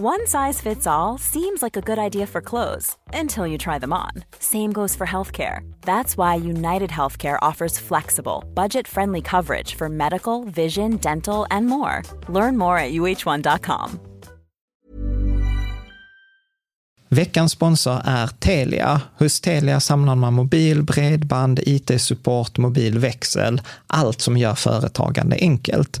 One size fits all seems like a good idea for clothes until you try them on. Same goes for healthcare. That's why United Healthcare offers flexible, budget friendly coverage for medical, vision, dental, and more. Learn more at uh1.com. Veckans sponsor är Telia. Hos Telia samlar man mobil, bredband, IT-support, mobilväxel, allt som gör företagande enkelt.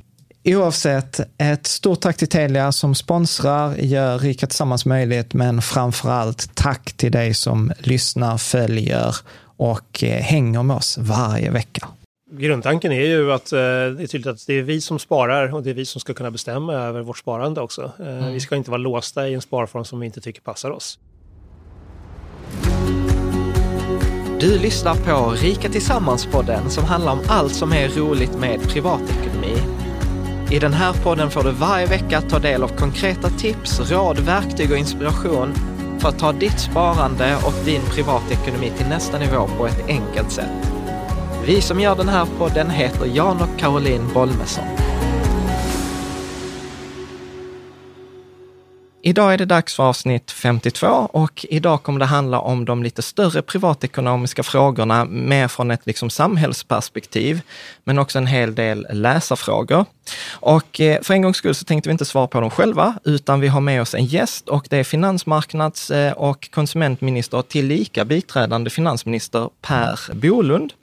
Oavsett, ett stort tack till Telia som sponsrar, gör Rika Tillsammans möjligt, men framför allt tack till dig som lyssnar, följer och eh, hänger med oss varje vecka. Grundtanken är ju att eh, det är tydligt att det är vi som sparar och det är vi som ska kunna bestämma över vårt sparande också. Eh, mm. Vi ska inte vara låsta i en sparform som vi inte tycker passar oss. Du lyssnar på Rika Tillsammans-podden som handlar om allt som är roligt med privatekonomi i den här podden får du varje vecka ta del av konkreta tips, råd, verktyg och inspiration för att ta ditt sparande och din privatekonomi till nästa nivå på ett enkelt sätt. Vi som gör den här podden heter Jan och Caroline Bolmesson. Idag är det dags för avsnitt 52 och idag kommer det handla om de lite större privatekonomiska frågorna, mer från ett liksom samhällsperspektiv, men också en hel del läsarfrågor. Och eh, för en gångs skull så tänkte vi inte svara på dem själva, utan vi har med oss en gäst och det är finansmarknads eh, och konsumentminister tillika biträdande finansminister Per Bolund.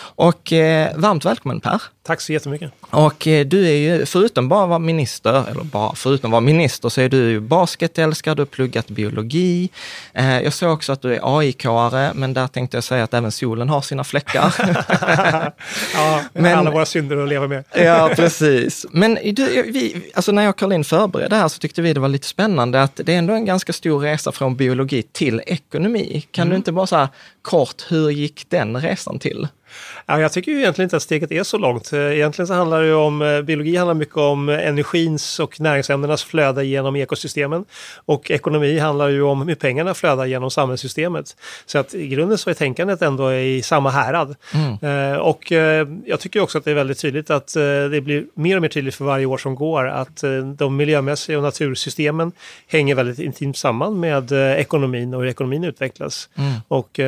Och eh, varmt välkommen Per! Tack så jättemycket! Och du är ju, förutom bara vara minister, eller bara förutom vara minister, så är du ju basketälskare, du har pluggat biologi. Jag såg också att du är AIK-are, men där tänkte jag säga att även solen har sina fläckar. ja, men, alla våra synder att leva med. ja, precis. Men du, vi, alltså när jag och Caroline förberedde här så tyckte vi det var lite spännande att det är ändå en ganska stor resa från biologi till ekonomi. Kan mm. du inte bara säga kort, hur gick den resan till? Ja, jag tycker ju egentligen inte att steget är så långt. Eh, egentligen så handlar det om, eh, biologi handlar mycket om energins och näringsämnenas flöde genom ekosystemen. Och ekonomi handlar ju om hur pengarna flödar genom samhällssystemet. Så att i grunden så är tänkandet ändå i samma härad. Mm. Eh, och jag tycker också att det är väldigt tydligt att det blir mer och mer tydligt för varje år som går att de miljömässiga och natursystemen hänger väldigt intimt samman med ekonomin och hur ekonomin utvecklas. Mm. Och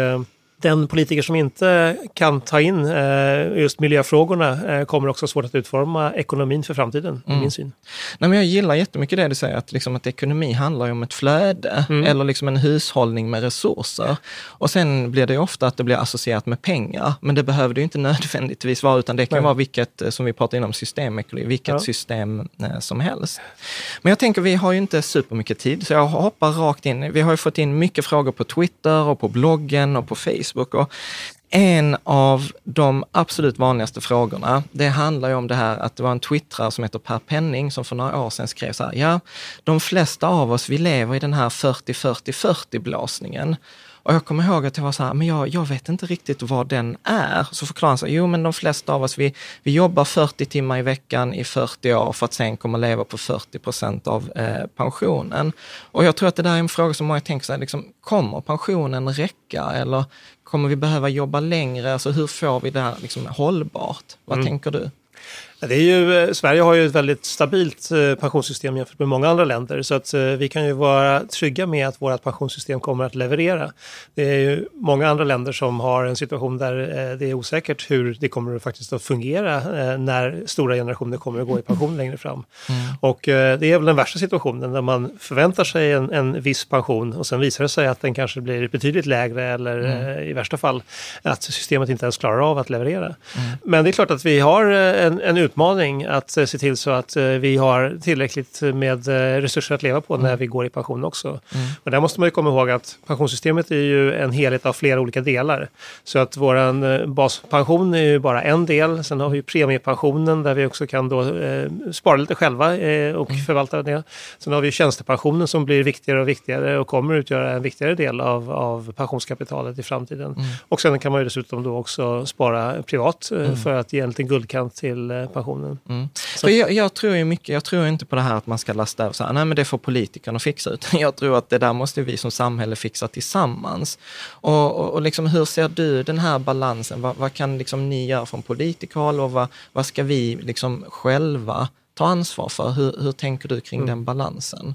den politiker som inte kan ta in eh, just miljöfrågorna eh, kommer också svårt att utforma ekonomin för framtiden, mm. min syn. Nej, men jag gillar jättemycket det du säger, att, liksom, att ekonomi handlar om ett flöde mm. eller liksom en hushållning med resurser. Och sen blir det ofta att det blir associerat med pengar, men det behöver det ju inte nödvändigtvis vara, utan det kan Nej. vara vilket, eh, som vi pratade om systemekologi, vilket ja. system som helst. Men jag tänker, vi har ju inte supermycket tid, så jag hoppar rakt in. Vi har ju fått in mycket frågor på Twitter och på bloggen och på Facebook Facebook. Och En av de absolut vanligaste frågorna, det handlar ju om det här att det var en twittrare som heter Per Penning som för några år sedan skrev så här, ja, de flesta av oss, vi lever i den här 40-40-40 blåsningen. Och jag kommer ihåg att jag var så här, men jag, jag vet inte riktigt vad den är. Så förklarade han så här, jo men de flesta av oss, vi, vi jobbar 40 timmar i veckan i 40 år för att sen komma att leva på 40 procent av eh, pensionen. Och jag tror att det där är en fråga som många tänker sig, liksom, kommer pensionen räcka eller kommer vi behöva jobba längre? Alltså hur får vi det här liksom, hållbart? Vad mm. tänker du? Det är ju, eh, Sverige har ju ett väldigt stabilt eh, pensionssystem jämfört med många andra länder så att eh, vi kan ju vara trygga med att vårt pensionssystem kommer att leverera. Det är ju många andra länder som har en situation där det är osäkert hur det kommer faktiskt att fungera när stora generationer kommer att gå i pension längre fram. Mm. Och det är väl den värsta situationen när man förväntar sig en, en viss pension och sen visar det sig att den kanske blir betydligt lägre eller mm. i värsta fall att systemet inte ens klarar av att leverera. Mm. Men det är klart att vi har en, en utmaning att eh, se till så att eh, vi har tillräckligt med eh, resurser att leva på när mm. vi går i pension också. Mm. Och där måste man ju komma ihåg att pensionssystemet är ju en helhet av flera olika delar. Så att våran baspension är ju bara en del. Sen har vi premiepensionen där vi också kan då spara lite själva och mm. förvalta det. Sen har vi tjänstepensionen som blir viktigare och viktigare och kommer utgöra en viktigare del av, av pensionskapitalet i framtiden. Mm. Och sen kan man ju dessutom då också spara privat mm. för att ge en liten guldkant till pensionen pensionen. Mm. Jag, jag, tror ju mycket, jag tror inte på det här att man ska lasta över, så här, nej men det får politikerna fixa, utan jag tror att det där måste vi som samhälle fixa tillsammans. Och, och, och liksom, hur ser du den här balansen? Vad, vad kan liksom ni göra från politikerhåll och vad, vad ska vi liksom själva ta ansvar för? Hur, hur tänker du kring mm. den balansen?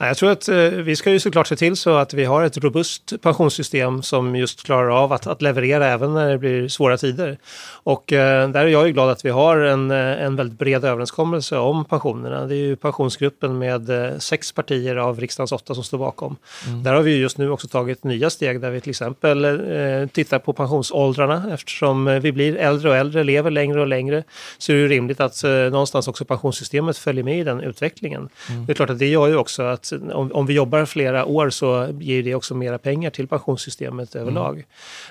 Jag tror att eh, vi ska ju såklart se till så att vi har ett robust pensionssystem som just klarar av att, att leverera även när det blir svåra tider. Och eh, där är jag ju glad att vi har en, eh, en väldigt bred överenskommelse om pensionerna. Det är ju pensionsgruppen med sex partier av riksdagens åtta som står bakom. Mm. Där har vi just nu också tagit nya steg där vi till exempel tittar på pensionsåldrarna eftersom vi blir äldre och äldre, lever längre och längre så är det rimligt att någonstans också pensionssystemet följer med i den utvecklingen. Mm. Det är klart att det gör ju också att om, om vi jobbar flera år så ger det också mera pengar till pensionssystemet överlag.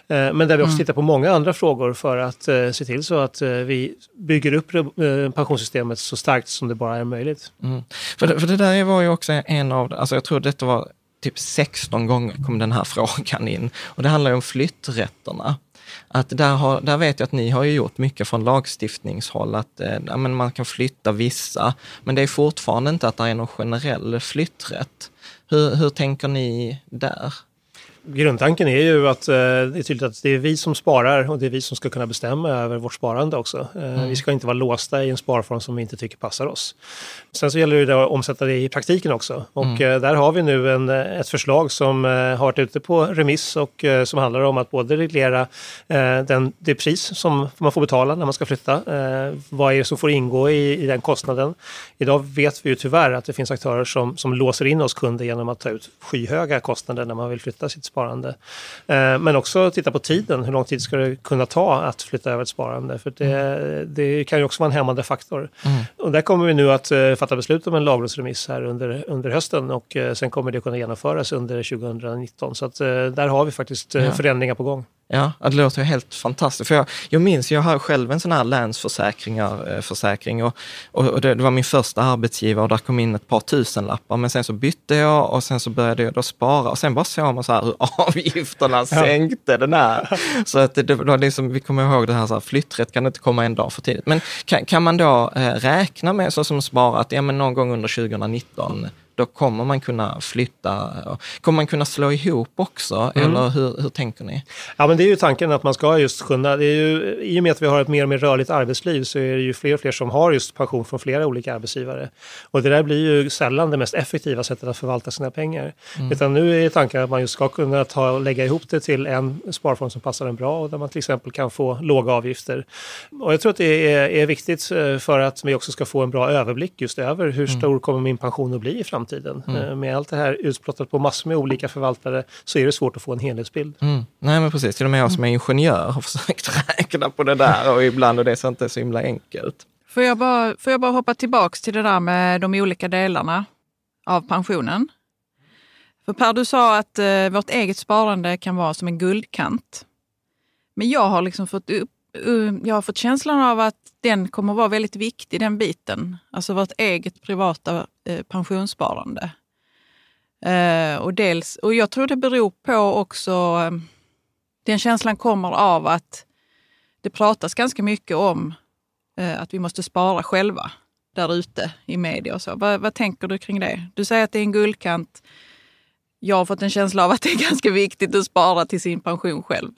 Mm. Eh, men där vi också mm. tittar på många andra frågor för att eh, se till så att eh, vi bygger upp pensionssystemet så starkt som det bara är möjligt. Mm. För, det, för det där var ju också en av, alltså jag tror detta var typ 16 gånger kom den här frågan in. Och det handlar ju om flytträtterna att där, har, där vet jag att ni har ju gjort mycket från lagstiftningshåll, att eh, men man kan flytta vissa, men det är fortfarande inte att det är någon generell flytträtt. Hur, hur tänker ni där? Grundtanken är ju att eh, det är tydligt att det är vi som sparar och det är vi som ska kunna bestämma över vårt sparande också. Eh, mm. Vi ska inte vara låsta i en sparform som vi inte tycker passar oss. Sen så gäller det att omsätta det i praktiken också. Och mm. eh, där har vi nu en, ett förslag som eh, har varit ute på remiss och eh, som handlar om att både reglera eh, den, det pris som man får betala när man ska flytta. vad är det som får ingå i, i den kostnaden? Idag vet vi ju tyvärr att det finns aktörer som, som låser in oss kunder genom att ta ut skyhöga kostnader när man vill flytta sitt sparande sparande. Eh, men också titta på tiden, hur lång tid ska det kunna ta att flytta över ett sparande? För det, mm. det kan ju också vara en hämmande faktor. Mm. Och där kommer vi nu att eh, fatta beslut om en lagrådsremiss här under, under hösten och eh, sen kommer det kunna genomföras under 2019. Så att där har vi faktiskt ja. förändringar på gång. Ja, det låter helt fantastiskt. För jag, jag minns, jag har själv en sån här länsförsäkringar, försäkring och, och det, det, var min första arbetsgivare och där kom in ett par tusenlappar. Men sen så bytte jag och sen så började jag då spara och sen bara såg man så här hur avgifterna sänkte den här. Så att det, det var liksom, vi kommer ihåg det här, så här flytträtt kan inte komma en dag för tidigt. Men kan, kan man då eh, räkna med, så som spara, att ja, men någon gång under 2019 då kommer man kunna flytta. Kommer man kunna slå ihop också? Mm. Eller hur, hur tänker ni? Ja, men det är ju tanken att man ska just kunna, det är ju, i och med att vi har ett mer och mer rörligt arbetsliv så är det ju fler och fler som har just pension från flera olika arbetsgivare. Och det där blir ju sällan det mest effektiva sättet att förvalta sina pengar. Mm. Utan nu är tanken att man just ska kunna ta lägga ihop det till en sparform som passar en bra och där man till exempel kan få låga avgifter. Och jag tror att det är, är viktigt eh, för att vi också ska få en bra överblick just över hur mm. stor kommer min pension att bli i framtiden framtiden. Mm. Eh, med allt det här utsplottat på massor med olika förvaltare så är det svårt att få en helhetsbild. Mm. Nej men precis, till och med jag som är ingenjör har försökt räkna på det där och ibland och det är inte så himla enkelt. Får jag bara, får jag bara hoppa tillbaks till det där med de olika delarna av pensionen? För Per, du sa att eh, vårt eget sparande kan vara som en guldkant. Men jag har liksom fått upp, Um, jag har fått känslan av att den kommer vara väldigt viktig, den biten. Alltså vårt eget privata eh, pensionssparande. Eh, och, dels, och jag tror det beror på också, eh, den känslan kommer av att det pratas ganska mycket om eh, att vi måste spara själva där ute i media och så. Vad, vad tänker du kring det? Du säger att det är en guldkant. Jag har fått en känsla av att det är ganska viktigt att spara till sin pension själv.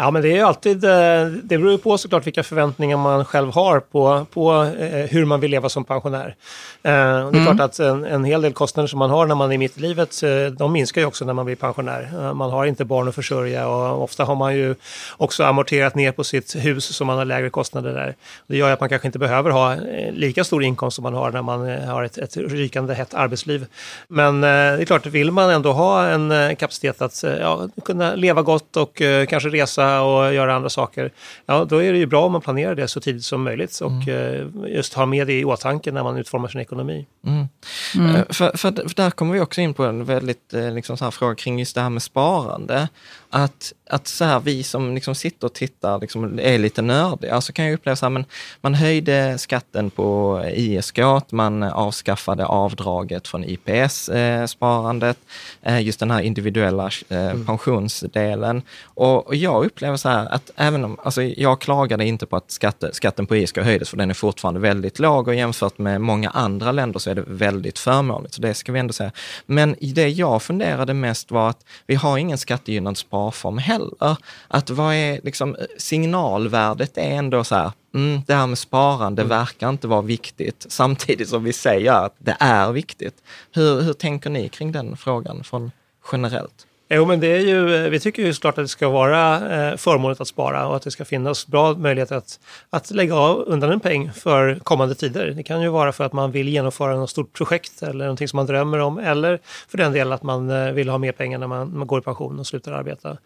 Ja, men det är ju alltid, eh, det beror ju på såklart vilka förväntningar man själv har på, på eh, hur man vill leva som pensionär. Eh, det är mm. klart att en, en hel del kostnader som man har när man är mitt i livet, de minskar ju också när man blir pensionär. Man har inte barn att försörja och ofta har man ju också amorterat ner på sitt hus så man har lägre kostnader där. Det gör att man kanske inte behöver ha lika stor inkomst som man har när man har ett, ett rykande hett arbetsliv. Men det är klart, vill man ändå ha en kapacitet att ja, kunna leva gott och kanske resa och göra andra saker, ja då är det ju bra om man planerar det så tidigt som möjligt och mm. Eh, just har med det i åtanke när man utformar sin ekonomi. Mm. Mm. Eh, för, för, för, där kommer vi också in på en väldigt eh, liksom, så här fråga kring just det här med sparande. Att, att så här, vi som liksom sitter och tittar liksom, är lite nördiga, så kan jag uppleva så här, men man höjde skatten på ISK, man avskaffade avdraget från IPS-sparandet, just den här individuella mm. pensionsdelen. Och, och jag upplever så här att även om, alltså jag klagade inte på att skatte, skatten på ISK höjdes, för den är fortfarande väldigt låg och jämfört med många andra länder så är det väldigt förmånligt, så det ska vi ändå säga. Men det jag funderade mest var att vi har ingen skattegynnad sparform heller. Att vad är liksom signalvärdet är ändå så här, mm, det här med sparande mm. verkar inte vara viktigt, samtidigt som vi säger att det är viktigt. Hur, hur tänker ni kring den frågan från generellt? Jo, men det är ju, eh, vi tycker ju såklart att det ska vara eh, förmånligt att spara och att det ska finnas bra möjligheter att, att lägga av undan en peng för kommande tider. Det kan ju vara för att man vill genomföra något stort projekt eller någonting som man drömmer om eller för den delen att man eh, vill ha mer pengar när man, man går i pension och slutar arbeta.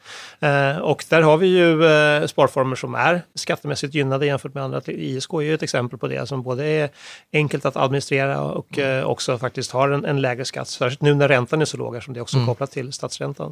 Och där har vi ju sparformer som är skattemässigt gynnade jämfört med andra. ISK är ju ett exempel på det som både är enkelt att administrera och också faktiskt har en, en lägre skatt. Särskilt nu när räntan är så låg som det är också mm. kopplat till statsräntan.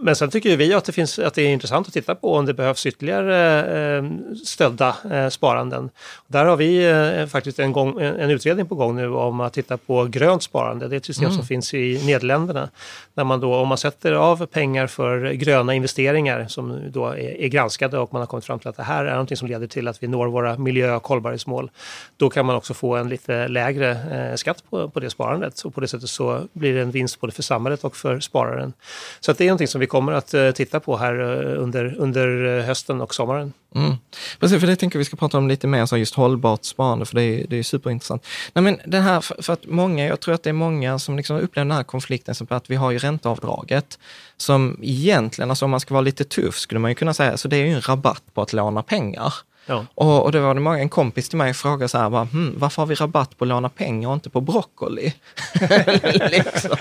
Men sen tycker vi att det, finns, att det är intressant att titta på om det behövs ytterligare eh, stödda eh, sparanden. Där har vi eh, faktiskt en, gång, en utredning på gång nu om att titta på grönt sparande. Det är ett system mm. som finns i Nederländerna. Där man då, om man sätter av pengar för gröna investeringar som då är, är granskade och man har kommit fram till att det här är någonting som leder till att vi når våra miljö och hållbarhetsmål. Då kan man också få en lite lägre skatt på, på det sparandet och på det sättet så blir det en vinst både för samhället och för spararen. Så att det är någonting som vi kommer att eh, titta på här eh, under, under eh, hösten och sommaren. Mm. Precis, för det tänker vi ska prata om lite mer, så just hållbart sparande, för det är, det är superintressant. Nej, men den här, för, för, att många, jag tror att det är många som liksom upplever den här konflikten, som att vi har ju ränteavdraget, som egentligen, alltså om man ska vara lite tuff, skulle man ju kunna säga, så det är ju en rabatt på att låna pengar. Ja. Och, och det var det många, en kompis till mig frågade så här, bara, hm, varför har vi rabatt på att låna pengar och inte på broccoli? liksom.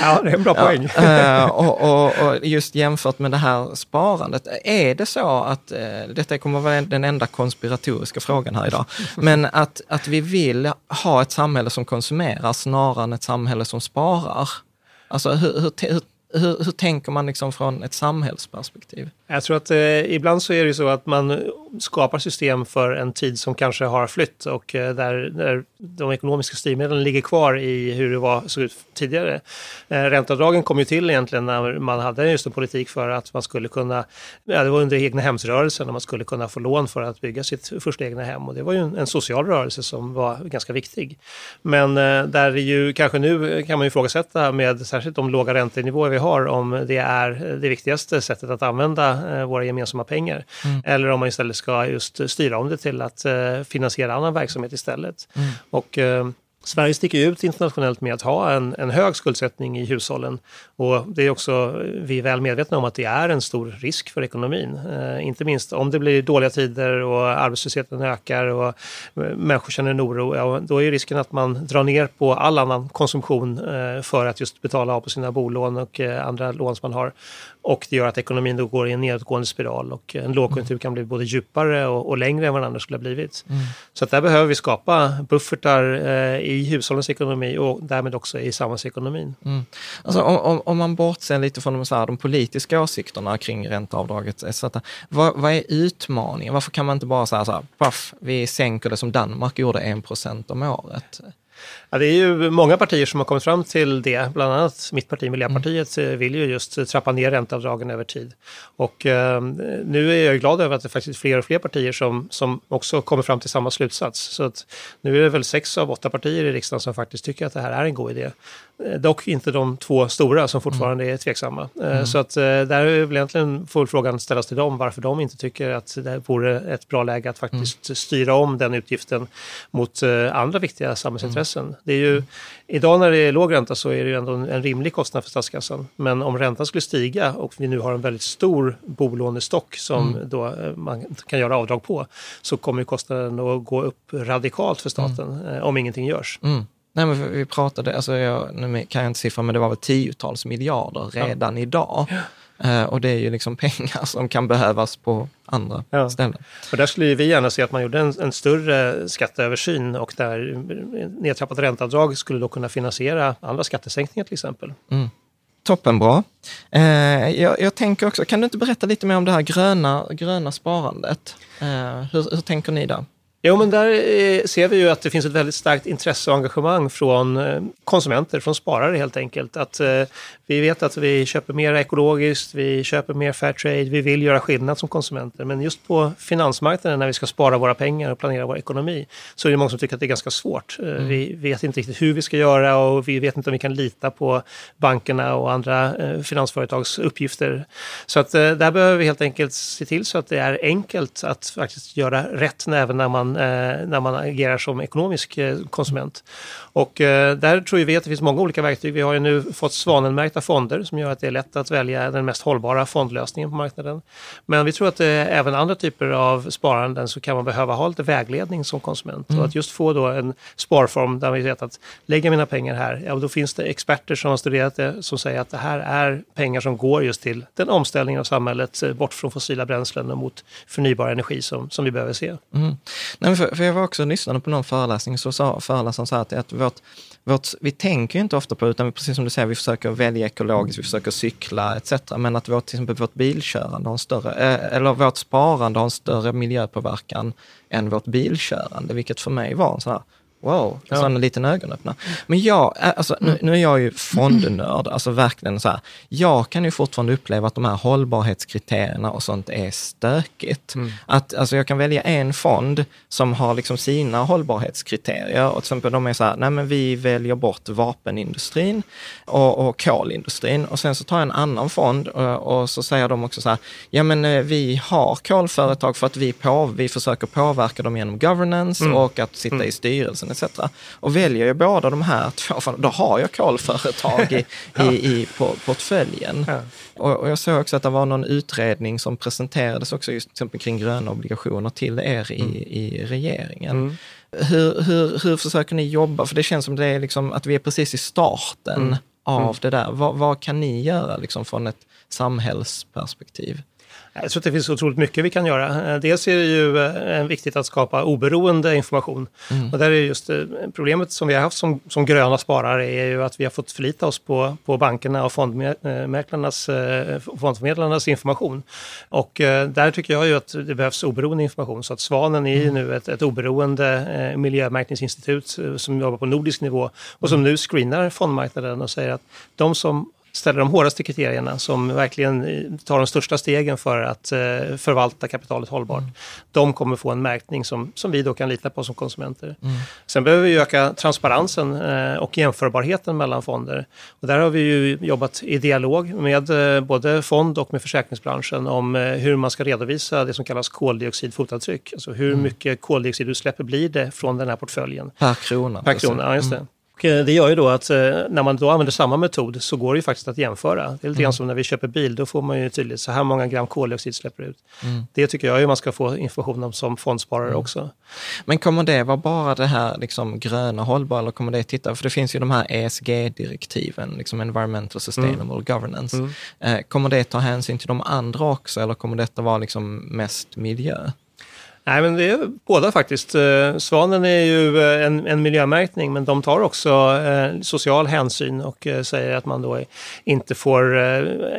Ja, det är en bra ja, poäng. uh, och, och, och, just jämfört med det här sparandet, är det så att, uh, detta kommer vara den enda konspiratoriska frågan här idag, men att, att vi vill ha ett samhälle som konsumerar snarare än ett samhälle som sparar? Alltså hur, hur, hur hur, hur tänker man liksom från ett samhällsperspektiv? Jag tror att eh, ibland så är det så att man skapar system för en tid som kanske har flytt och eh, där, där de ekonomiska styrmedlen ligger kvar i hur det var, såg ut tidigare. Eh, ränteavdragen kom ju till egentligen när man hade just en politik för att man skulle kunna, ja, det var under egna hemsrörelsen, när man skulle kunna få lån för att bygga sitt första egna hem och det var ju en, en social rörelse som var ganska viktig. Men eh, där är ju kanske nu kan man ju ifrågasätta med särskilt de låga räntenivåer vi har om det är det viktigaste sättet att använda eh, våra gemensamma pengar. Mm. Eller om man istället ska just styra om det till att eh, finansiera annan verksamhet istället. Mm. Och eh, Sverige sticker ut internationellt med att ha en, en hög skuldsättning i hushållen. Och det är också, vi är väl medvetna om att det är en stor risk för ekonomin. Eh, inte minst om det blir dåliga tider och arbetslösheten ökar och eh, människor känner en oro. Ja, då är risken att man drar ner på all annan konsumtion eh, för att just betala av på sina bolån och eh, andra lån som man har. Och det gör att ekonomin då går i en nedåtgående spiral och en lågkonjunktur kan bli både djupare och, och längre än vad den annars skulle ha blivit. Mm. Så att där behöver vi skapa buffertar eh, i hushållens ekonomi och därmed också i samhällsekonomin. Mm. Alltså, om, om, man bortser lite från de, så här, de politiska åsikterna kring ränteavdraget, så att, vad, vad, är utmaningen? Varför kan man inte bara säga så här, paff, vi sänker det som Danmark gjorde, 1 procent om året? Ja, det är ju många partier som har kommit fram till det. Bland annat mitt parti, Miljöpartiet, mm. vill ju just trappa ner ränteavdragen över tid. Och eh, nu är jag glad över att det faktiskt är fler och fler partier som, som också kommer fram till samma slutsats. Så att nu är det väl sex av åtta partier i riksdagen som faktiskt tycker att det här är en god idé. Eh, dock inte de två stora som fortfarande mm. är tveksamma. Eh, mm. Så att eh, där är väl egentligen får frågan ställas till dem varför de inte tycker att det vore ett bra läge att faktiskt mm. styra om den utgiften mot andra viktiga samhällsintressen. Mm. Det är ju, idag när det är låg ränta så är det ju ändå en rimlig kostnad för statskassan. Men om räntan skulle stiga och vi nu har en väldigt stor bolånestock som mm. då man kan göra avdrag på så kommer kostnaden att gå upp radikalt för staten mm. om ingenting görs. Nej, men vi pratade, alltså jag, nu kan jag inte siffran, men det var väl tiotals miljarder redan ja. idag. Ja. Uh, och det är ju liksom pengar som kan behövas på andra ja. ställen. Och där skulle vi gärna se att man gjorde en, en större skatteöversyn och där nedtrappat ränteavdrag skulle då kunna finansiera andra skattesänkningar till exempel. Mm. Toppenbra. Uh, jag, jag, tänker också, kan du inte berätta lite mer om det här gröna, gröna sparandet? Uh, hur, hur tänker ni där? Jo, men där eh, ser vi ju att det finns ett väldigt starkt intresse och engagemang från eh, konsumenter, från sparare helt enkelt. Att eh, vi vet att vi köper mer ekologiskt, vi köper mer fair trade, vi vill göra skillnad som konsumenter. Men just på finansmarknaden när vi ska spara våra pengar och planera vår ekonomi så är det många som tycker att det är ganska svårt. Mm. Vi vet inte riktigt hur vi ska göra och vi vet inte om vi kan lita på bankerna och andra finansföretags uppgifter. Så att där behöver vi helt enkelt se till så att det är enkelt att faktiskt göra rätt även när man eh, när man agerar som ekonomisk eh, konsument. Och eh, där tror vi att det finns många olika verktyg. Vi har ju nu fått svanenmärkta fonder som gör att det är lätt att välja den mest hållbara fondlösningen på marknaden. Men vi tror att även andra typer av sparanden så kan man behöva ha lite vägledning som konsument. Mm. Och att just få då en sparform där vi vet att lägga mina pengar här, ja då finns det experter som har studerat det som säger att det här är pengar som går just till den omställningen av samhället bort från fossila bränslen och mot förnybar energi som, som vi behöver se. Mm. Nej, för, för jag var också lyssnade på någon föreläsning så sa föreläsaren så här att, att vårt, vårt, vi tänker inte ofta på, utan precis som du säger, vi försöker välja ekologiskt, vi försöker cykla etc. Men att vårt, till exempel vårt bilkörande har en större, eh, eller vårt sparande har en större miljöpåverkan än vårt bilkörande, vilket för mig var en sån här, Wow, ja. sån liten ögonöppnare. Men jag, alltså, nu, nu, är jag ju fondnörd, alltså verkligen så här. Jag kan ju fortfarande uppleva att de här hållbarhetskriterierna och sånt är stökigt. Mm. Att, alltså, jag kan välja en fond som har liksom sina hållbarhetskriterier. Och till exempel de är så här, nej men vi väljer bort vapenindustrin och, och kolindustrin. Och sen så tar jag en annan fond och, och så säger de också så här, ja men eh, vi har kolföretag för att vi, på, vi försöker påverka dem genom governance mm. och att sitta mm. i styrelsen etc. Och väljer jag båda de här två, då har jag kolföretag i, ja. i, i på portföljen. Ja. Och, och, jag såg också att det var någon utredning som presenterades också just till exempel kring gröna obligationer till er i, mm. i regeringen. Mm. Hur, hur, hur försöker ni jobba? För det känns som det är liksom att vi är precis i starten mm. av mm. det där. Vad, vad, kan ni göra liksom från ett samhällsperspektiv? Jag tror att det finns otroligt mycket vi kan göra. Eh, dels är det ju eh, viktigt att skapa oberoende information. Mm. Och där är just eh, problemet som vi har haft som, som gröna sparare är ju att vi har fått förlita oss på, på bankerna och fondmäklarnas, fondförmedlarnas information. Och där tycker jag ju att det behövs oberoende information. Så att Svanen är ju mm. nu ett, ett oberoende miljömärkningsinstitut som jobbar på nordisk nivå och som nu screenar fondmarknaden och säger att de som ställer de hårdaste kriterierna som verkligen eh, tar de största stegen för att eh, förvalta kapitalet hållbart. Mm. De kommer få en märkning som, som vi då kan lita på som konsumenter. Mm. Sen behöver vi öka transparensen eh, och jämförbarheten mellan fonder. Och där har vi ju jobbat i dialog med både fond och med försäkringsbranschen om hur man ska redovisa det som kallas koldioxidfotavtryck. Alltså hur mm. mycket koldioxidutsläpp blir det från den här portföljen. Per krona. Per krona, ja, just det. Eh, det gör ju då att eh, när man då använder samma metod så går det ju faktiskt att jämföra. Det är lite grann mm. som när vi köper bil, då får man ju tydligt så här många gram koldioxid släpper ut. Mm. Det tycker jag ju man ska få information om som fondsparare mm. också. Men kommer det vara bara det här liksom gröna hållbara eller kommer det titta, för det finns ju de här ESG-direktiven, liksom Environmental Sustainable mm. Governance. Mm. Eh, kommer det ta hänsyn till de andra också eller kommer detta vara liksom mest miljö? Nej, men det är båda faktiskt. Eh, svanen är ju eh, en, en miljömärkning, men de tar också eh, social hänsyn och säger att man då inte får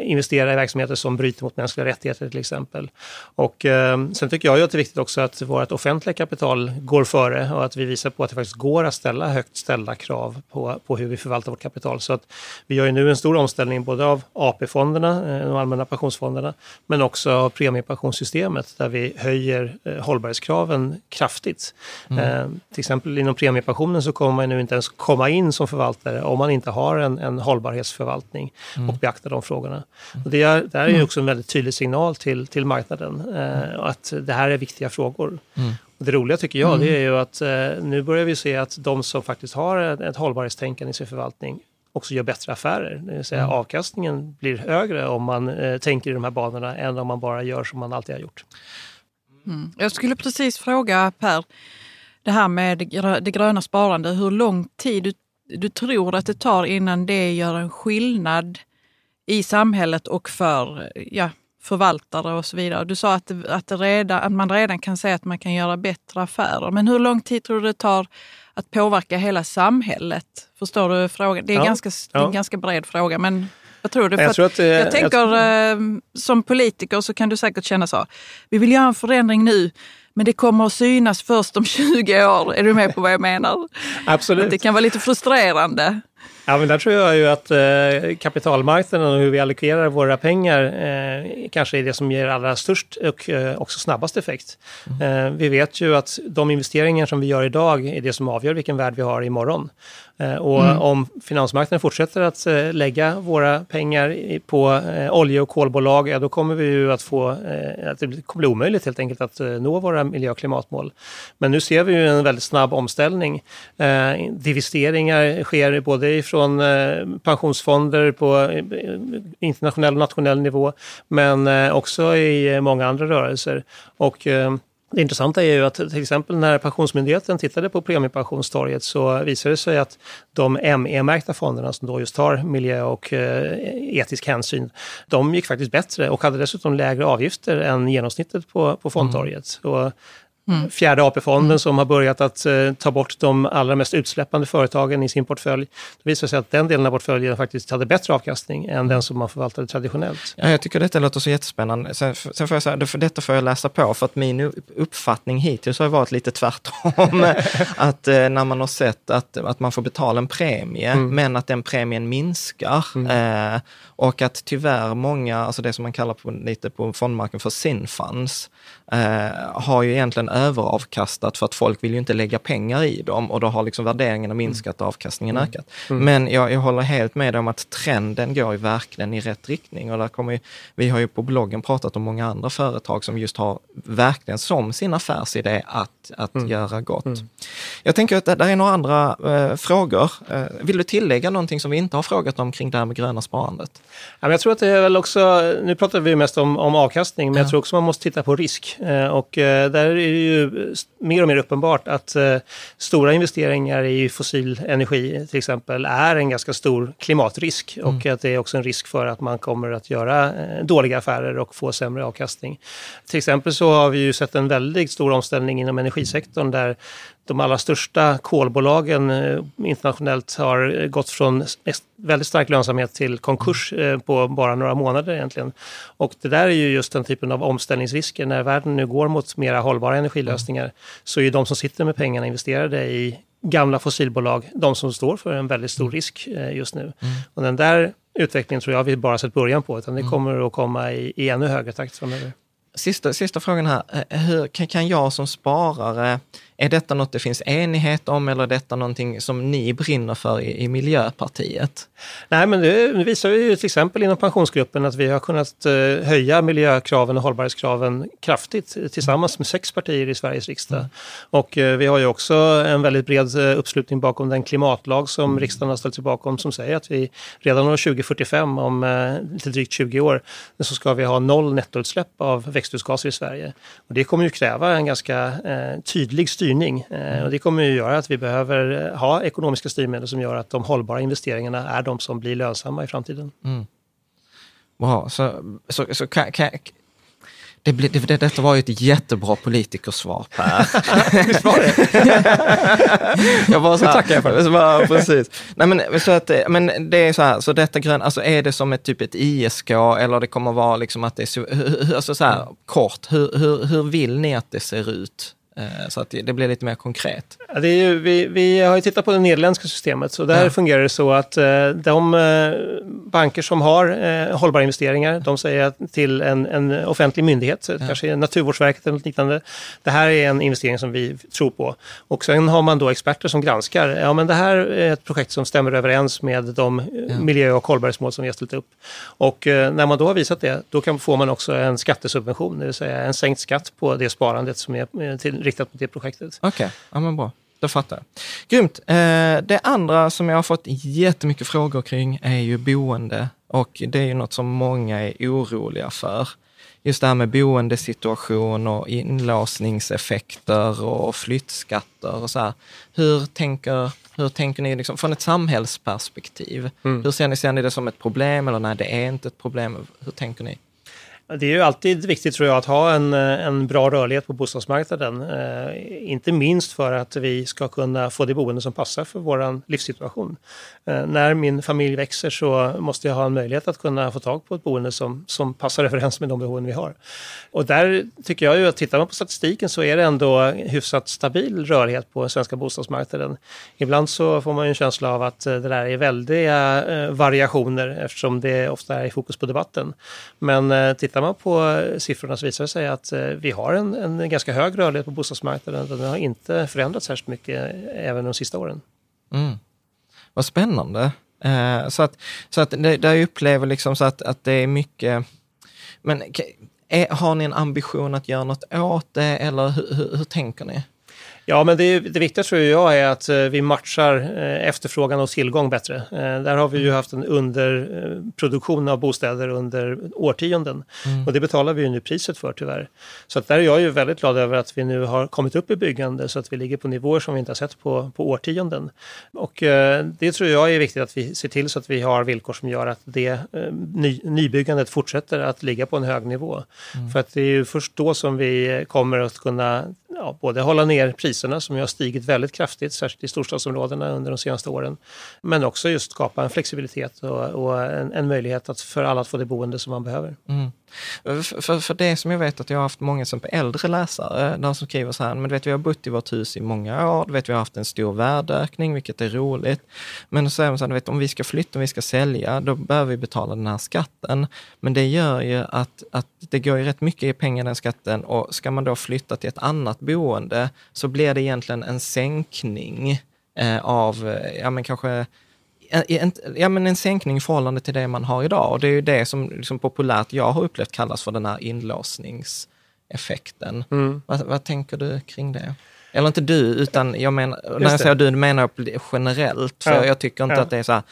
investera i verksamheter som bryter mot mänskliga rättigheter till exempel. Och sen tycker jag ju att det är viktigt också att vårt offentliga kapital går före och att vi visar på att det faktiskt går att ställa högt ställda krav på, på hur vi förvaltar vårt kapital. Så att vi gör ju nu en stor omställning både av AP-fonderna, de allmänna pensionsfonderna, men också av premiepensionssystemet där vi höjer hållbarhetskraven kraftigt. Mm. Eh, till exempel inom premiepensionen så kommer man nu inte ens komma in som förvaltare om man inte har en, en hållbarhetsförvaltning mm. och beaktar de frågorna. Och det, är, det här är ju mm. också en väldigt tydlig signal till, till marknaden eh, att det här är viktiga frågor. Mm. Och det roliga tycker jag det är ju att eh, nu börjar vi se att de som faktiskt har ett, ett hållbarhetstänkande i sin förvaltning också gör bättre affärer. Det vill säga mm. avkastningen blir högre om man eh, tänker i de här banorna än om man bara gör som man alltid har gjort. Mm. Jag skulle precis fråga Per, det här med det gröna sparandet, hur lång tid du, du tror att det tar innan det gör en skillnad i samhället och för ja, förvaltare och så vidare. Du sa att, att, redan, att man redan kan säga att man kan göra bättre affärer. Men hur lång tid tror du det tar att påverka hela samhället? Förstår du frågan? Det är, ja, ganska, ja. en ganska bred fråga. Men vad tror du? Jag, tror att, jag tänker jag... Eh, som politiker så kan du säkert känna så. Vi vill göra en förändring nu men det kommer att synas först om 20 år. Är du med på vad jag menar? Absolut. det kan vara lite frustrerande. Ja, men där tror jag ju att eh, kapitalmarknaden och hur vi allokerar våra pengar eh, kanske är det som ger allra störst och eh, också snabbast effekt. Mm. Eh, vi vet ju att de investeringar som vi gör idag är det som avgör vilken värld vi har imorgon. Eh, och mm. om finansmarknaden fortsätter att eh, lägga våra pengar på olje och kolbolag, ja, då kommer vi ju att få, att det kommer bli omöjligt helt enkelt att nå våra miljö och klimatmål. Men nu ser vi ju en väldigt snabb omställning. Divesteringar sker både ifrån pensionsfonder på internationell och nationell nivå, men också i många andra rörelser. Och det intressanta är ju att till exempel när Pensionsmyndigheten tittade på premiepensionstorget så visade det sig att de ME-märkta fonderna som då just har miljö och eh, etisk hänsyn, de gick faktiskt bättre och hade dessutom lägre avgifter än genomsnittet på, på fondtorget. Mm. Och Mm. Fjärde AP-fonden mm. som har börjat att eh, ta bort de allra mest utsläppande företagen i sin portfölj. Det visar sig att den delen av portföljen faktiskt hade bättre avkastning än den som man förvaltade traditionellt. Ja, jag tycker detta låter så jättespännande. Sen, sen får jag säga, för detta får jag läsa på, för att min uppfattning hittills har varit lite tvärtom. att eh, när man har sett att, att man får betala en premie, mm. men att den premien minskar. Mm. Eh, och att tyvärr många, alltså det som man kallar på, lite på fondmarknaden för sinfunds, eh, har ju egentligen överavkastat för att folk vill ju inte lägga pengar i dem och då har liksom värderingarna minskat och avkastningen mm. ökat. Mm. Men jag, jag, håller helt med om att trenden går ju verkligen i rätt riktning och där kommer ju, vi har ju på bloggen pratat om många andra företag som just har verkligen som sin affärsidé att, att mm. göra gott. Mm. Jag tänker att det där är några andra eh, frågor. Eh, vill du tillägga någonting som vi inte har frågat om kring det här med gröna sparandet? Jag tror att det är väl också, nu pratar vi mest om, om avkastning, men ja. jag tror också man måste titta på risk. Eh, och eh, där är det ju mer och mer uppenbart att eh, stora investeringar i fossil energi till exempel är en ganska stor klimatrisk mm. och att det är också en risk för att man kommer att göra dåliga affärer och få sämre avkastning. Till exempel så har vi ju sett en väldigt stor omställning inom energisektorn där de allra största kolbolagen eh, internationellt har gått från väldigt stark lönsamhet till konkurs eh, på bara några månader egentligen. Och det där är ju just den typen av omställningsrisker. När världen nu går mot mera hållbara energilösningar så är ju de som sitter med pengarna investerade i gamla fossilbolag de som står för en väldigt stor risk eh, just nu. Mm. Och den där utvecklingen tror jag vi bara sett början på, utan det mm. kommer att komma i, i ännu högre takt framöver. Sista, sista frågan här. Hur kan jag som sparare är detta något det finns enighet om eller är detta någonting som ni brinner för i, i Miljöpartiet? Nej, men det visar ju till exempel inom pensionsgruppen att vi har kunnat eh, höja miljökraven och hållbarhetskraven kraftigt tillsammans med sex partier i Sveriges riksdag. Mm. Och eh, vi har ju också en väldigt bred eh, uppslutning bakom den klimatlag som mm. riksdagen har ställt sig bakom som säger att vi redan år 2045, om lite drygt 20 år, så ska vi ha noll nettoutsläpp av växthusgaser i Sverige. Och det kommer ju kräva en ganska tydlig styrning styrning. Eh, och det kommer ju göra att vi behöver eh, ha ekonomiska styrmedel som gör att de hållbara investeringarna är de som blir lönsamma i framtiden. Mm. Wow, så, så, så kan, kan, Det, blir- det, det, detta var ju ett jättebra politikersvar Per. Visst var det? jag bara så här, tackar jag för. Så bara, precis. Nej, men, så att, det- men det är så här, så detta gröna, alltså är det som ett typ ett ISK eller det kommer vara liksom att det är alltså så här, kort, hur, hur, hur vill ni att det ser ut? Eh, Så att det, blir lite mer konkret. Ja, ju, vi, vi har ju tittat på det nederländska systemet. Så där Ja. fungerar det så att eh, de eh, banker som har hållbara investeringar, de säger till en, en offentlig myndighet, så kanske Naturvårdsverket eller något liknande, det här är en investering som vi tror på. Och sen har man då experter som granskar, ja men det här är ett projekt som stämmer överens med de eh, miljö och hållbarhetsmål som vi har ställt upp. Och när man då har visat det, då kan, får man också en skattesubvention, det vill säga en sänkt skatt på det sparandet som är till, riktat mot det projektet. Okej, ja men bra. Då fattar jag. Grymt. Eh, det andra som jag har fått jättemycket frågor kring är ju boende. Och det är ju något som många är oroliga för. Just det här med boendesituation och inlåsningseffekter och flyttskatter och så här. Hur tänker, hur tänker ni liksom, från ett samhällsperspektiv? Hur ser ni, ser ni det som ett problem eller nej, det är inte ett problem? Hur tänker ni? Det är ju alltid viktigt tror jag att ha en, eh, en bra rörlighet på bostadsmarknaden. Eh, inte minst för att vi ska kunna få det boende som passar för vår livssituation. Eh, när min familj växer så måste jag ha en möjlighet att kunna få tag på ett boende som, som passar överens med de behoven vi har. Och där tycker jag ju att tittar man på statistiken så är det ändå hyfsat stabil rörlighet på den svenska bostadsmarknaden. Ibland så får man ju en känsla av att eh, det där är väldiga eh, variationer eftersom det ofta är i fokus på debatten. Men eh, tittar man på eh, siffrorna så visar det sig att eh, vi har en, en ganska hög rörlighet på bostadsmarknaden den har inte förändrats särskilt mycket eh, även de sista åren. Mm. Vad spännande. Eh, så att, så att det, där jag upplever liksom så att, att det är mycket, men är, har ni en ambition att göra något åt det eller hur, hur, hur tänker ni? Ja, men det, det viktiga tror jag är att eh, vi matchar eh, efterfrågan och tillgång bättre. Eh, Där har vi ju haft en underproduktion av bostäder under årtionden och det betalar vi ju nu priset för tyvärr. Så att där är jag ju väldigt glad över att vi nu har kommit upp i byggande så att vi ligger på nivåer som vi inte har sett på, på årtionden. Och eh, det tror jag är viktigt att vi ser till så att vi har villkor som gör att det eh, ny, nybyggandet fortsätter att ligga på en hög nivå. För att det är ju först då som vi kommer att kunna ja, både hålla ner priserna som ju har stigit väldigt kraftigt, särskilt i storstadsområdena under de senaste åren. Men också just skapa en flexibilitet och, och en, en möjlighet att, för alla att få det boende som man behöver. Mm. För, för, det som jag vet att jag har haft många som äldre läsare, eh, de som skriver så här, men du vet vi har bott i vårt hus i många år, du vet vi har haft en stor värdeökning, vilket är roligt. Men så är de så här, du vet om vi ska flytta, om vi ska sälja, då behöver vi betala den här skatten. Men det gör ju att, att det går ju rätt mycket i pengar den skatten och ska man då flytta till ett annat boende så blir det egentligen en sänkning eh, av, eh, ja men kanske en- ja, men en sänkning i förhållande till det man har idag. Och det är ju det som liksom populärt jag har upplevt kallas för den här inlåsningseffekten. Vad, vad tänker du kring det? Eller inte du, utan jag menar, när jag det. säger du menar jag generellt. För Ja. jag tycker inte Ja. att det är så här,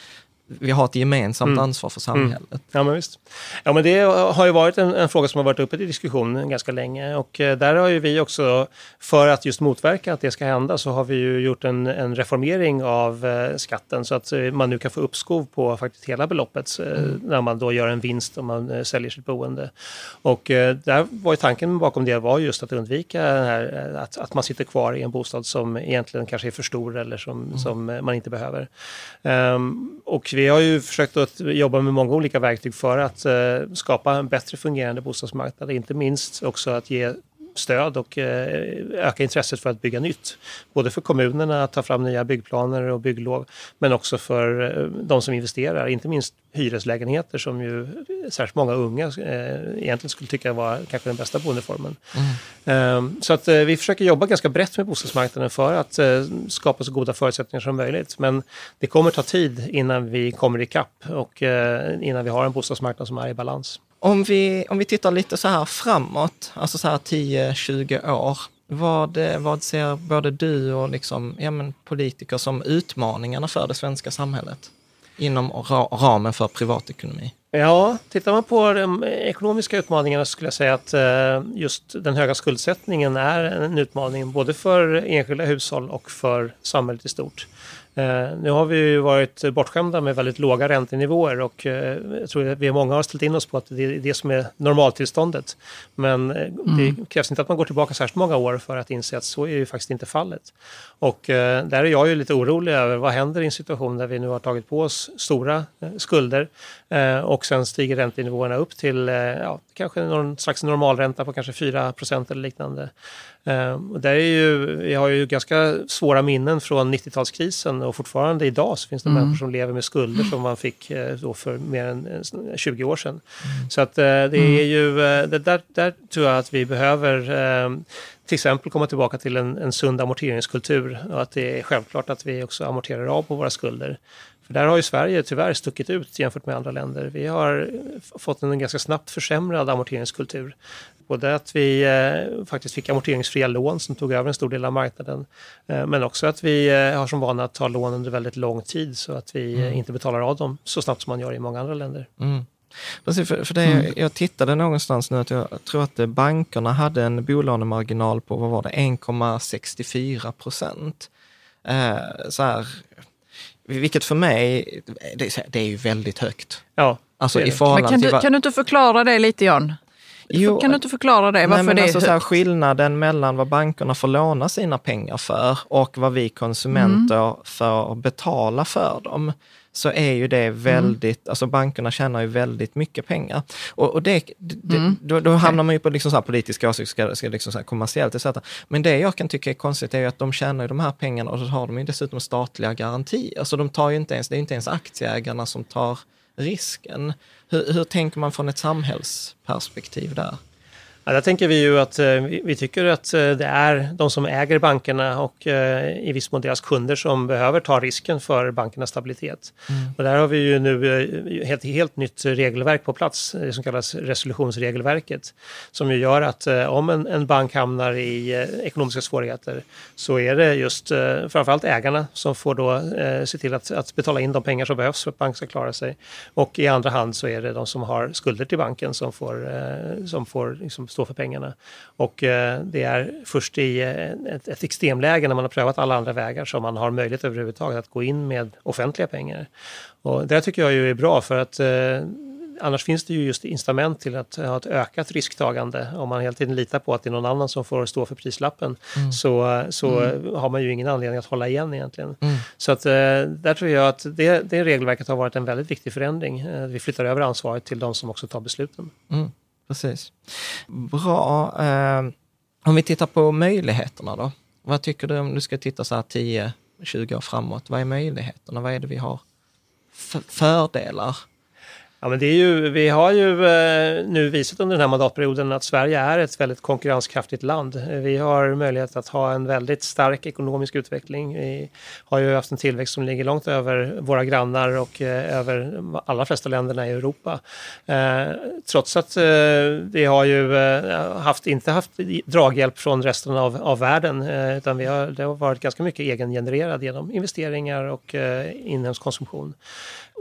vi har ett gemensamt ansvar för samhället. Ja, men visst. Ja, men det har ju varit en, en fråga som har varit uppe till diskussion ganska länge och eh, där har ju vi också, för att just motverka att det ska hända, så har vi ju gjort en, en reformering av eh, skatten så att eh, man nu kan få uppskov på faktiskt hela beloppet eh, när man då gör en vinst om man eh, säljer sitt boende. Och där var ju tanken bakom det var just att undvika här, att, att man sitter kvar i en bostad som egentligen kanske är för stor eller som, som eh, man inte behöver. Ehm, och vi vi har ju försökt att jobba med många olika verktyg för att eh, skapa en bättre fungerande bostadsmarknad. Inte minst också att ge stöd och eh, öka intresset för att bygga nytt. Både för kommunerna att ta fram nya byggplaner och bygglov, men också för eh, de som investerar. Inte minst hyreslägenheter som ju särskilt många unga eh, egentligen skulle tycka var kanske den bästa boendeformen. Ehm, Så att vi försöker jobba ganska brett med bostadsmarknaden för att skapa så goda förutsättningar som möjligt. Men det kommer ta tid innan vi kommer ikapp och innan vi har en bostadsmarknad som är i balans. Om, vi, om vi tittar lite så här framåt, alltså så här 10-20 år, vad, eh, vad ser både du och liksom, ja, men politiker som utmaningarna för det svenska samhället inom ra, ramen för privatekonomi? Ja, tittar man på de ekonomiska utmaningarna så skulle jag säga att eh, just den höga skuldsättningen är en utmaning både för enskilda hushåll och för samhället i stort. Eh, nu har vi ju varit bortskämda med väldigt låga räntenivåer och eh, jag tror att vi många har ställt in oss på att det är det som är normaltillståndet. Men eh, mm. det krävs inte att man går tillbaka särskilt många år för att inse att så är ju faktiskt inte fallet. Och där är jag ju lite orolig över vad händer i en situation där vi nu har tagit på oss stora skulder och sen stiger räntenivåerna upp till ja, kanske någon slags normalränta på kanske 4% eller liknande. Uh, där är ju, vi har ju ganska svåra minnen från 90-talskrisen och fortfarande idag så finns det mm. människor som lever med skulder som man fick då för mer än 20 år sedan. Mm. Så att det är mm. ju, det där, där tror jag att vi behöver till exempel komma tillbaka till en, en sund amorteringskultur och att det är självklart att vi också amorterar av på våra skulder. För där har ju Sverige tyvärr stuckit ut jämfört med andra länder. Vi har fått en ganska snabbt försämrad amorteringskultur. Både att vi eh, faktiskt fick amorteringsfria lån som tog över en stor del av marknaden, eh, men också att vi eh, har som vana att ta lån under väldigt lång tid så att vi mm. inte betalar av dem så snabbt som man gör i många andra länder. Mm. Precis, för, för det, mm. jag tittade någonstans nu att jag tror att bankerna hade en bolånemarginal på, vad var det, 1,64 procent. Eh, så här, vilket för mig, det, det är ju väldigt högt. Ja, alltså, i Men kan, du, kan du inte förklara det lite John? Jo, kan du inte förklara det? Varför nej, det är alltså så här, skillnaden mellan vad bankerna får låna sina pengar för och vad vi konsumenter mm. får betala för dem så är ju det mm. väldigt, mm. alltså bankerna tjänar ju väldigt mycket pengar. Och, och det, det mm. då, då hamnar man ju på liksom så här politiska åsikter, ska, liksom så här kommersiellt etc. Men det jag kan tycka är konstigt är ju att de tjänar ju de här pengarna och så har de ju dessutom statliga garantier. Så de tar ju inte ens, det är inte ens aktieägarna som tar risken. Hur, hur tänker man från ett samhällsperspektiv där? Ja, där tänker vi ju att eh, vi tycker att eh, det är de som äger bankerna och eh, i viss mån deras kunder som behöver ta risken för bankernas stabilitet. Mm. Och där har vi ju nu ett helt nytt regelverk på plats, det som kallas resolutionsregelverket, som ju gör att om en, en bank hamnar i ekonomiska svårigheter så är det just framförallt ägarna som får då se till att, att betala in de pengar som behövs för att banken ska klara sig. Och i andra hand så är det de som har skulder till banken som får, som får liksom stå för pengarna. Och eh, det är först i eh, ett, ett extremläge när man har prövat alla andra vägar som man har möjlighet överhuvudtaget att gå in med offentliga pengar. Och det tycker jag ju är bra för att eh, annars finns det ju just incitament till att ha ett ökat risktagande. Om man hela tiden litar på att det är någon annan som får stå för prislappen mm. så, så mm. har man ju ingen anledning att hålla igen egentligen. Mm. Så att, där tror jag att det, det regelverket har varit en väldigt viktig förändring. Vi flyttar över ansvaret till de som också tar besluten. Precis. Bra. Eh, om vi tittar på möjligheterna då. Vad tycker du om du ska titta så här 10-20 år framåt? Vad är möjligheterna? Vad är det vi har för fördelar? Ja, men det är ju, vi har ju eh, nu visat under den här mandatperioden att Sverige är ett väldigt konkurrenskraftigt land. Vi har möjlighet att ha en väldigt stark ekonomisk utveckling. Vi har ju haft en tillväxt som ligger långt över våra grannar och eh, över de allra flesta länderna i Europa. Eh, trots att vi har ju haft, inte haft draghjälp från resten av, av världen utan vi har, det har varit ganska mycket egengenererad genom investeringar och inhemsk konsumtion.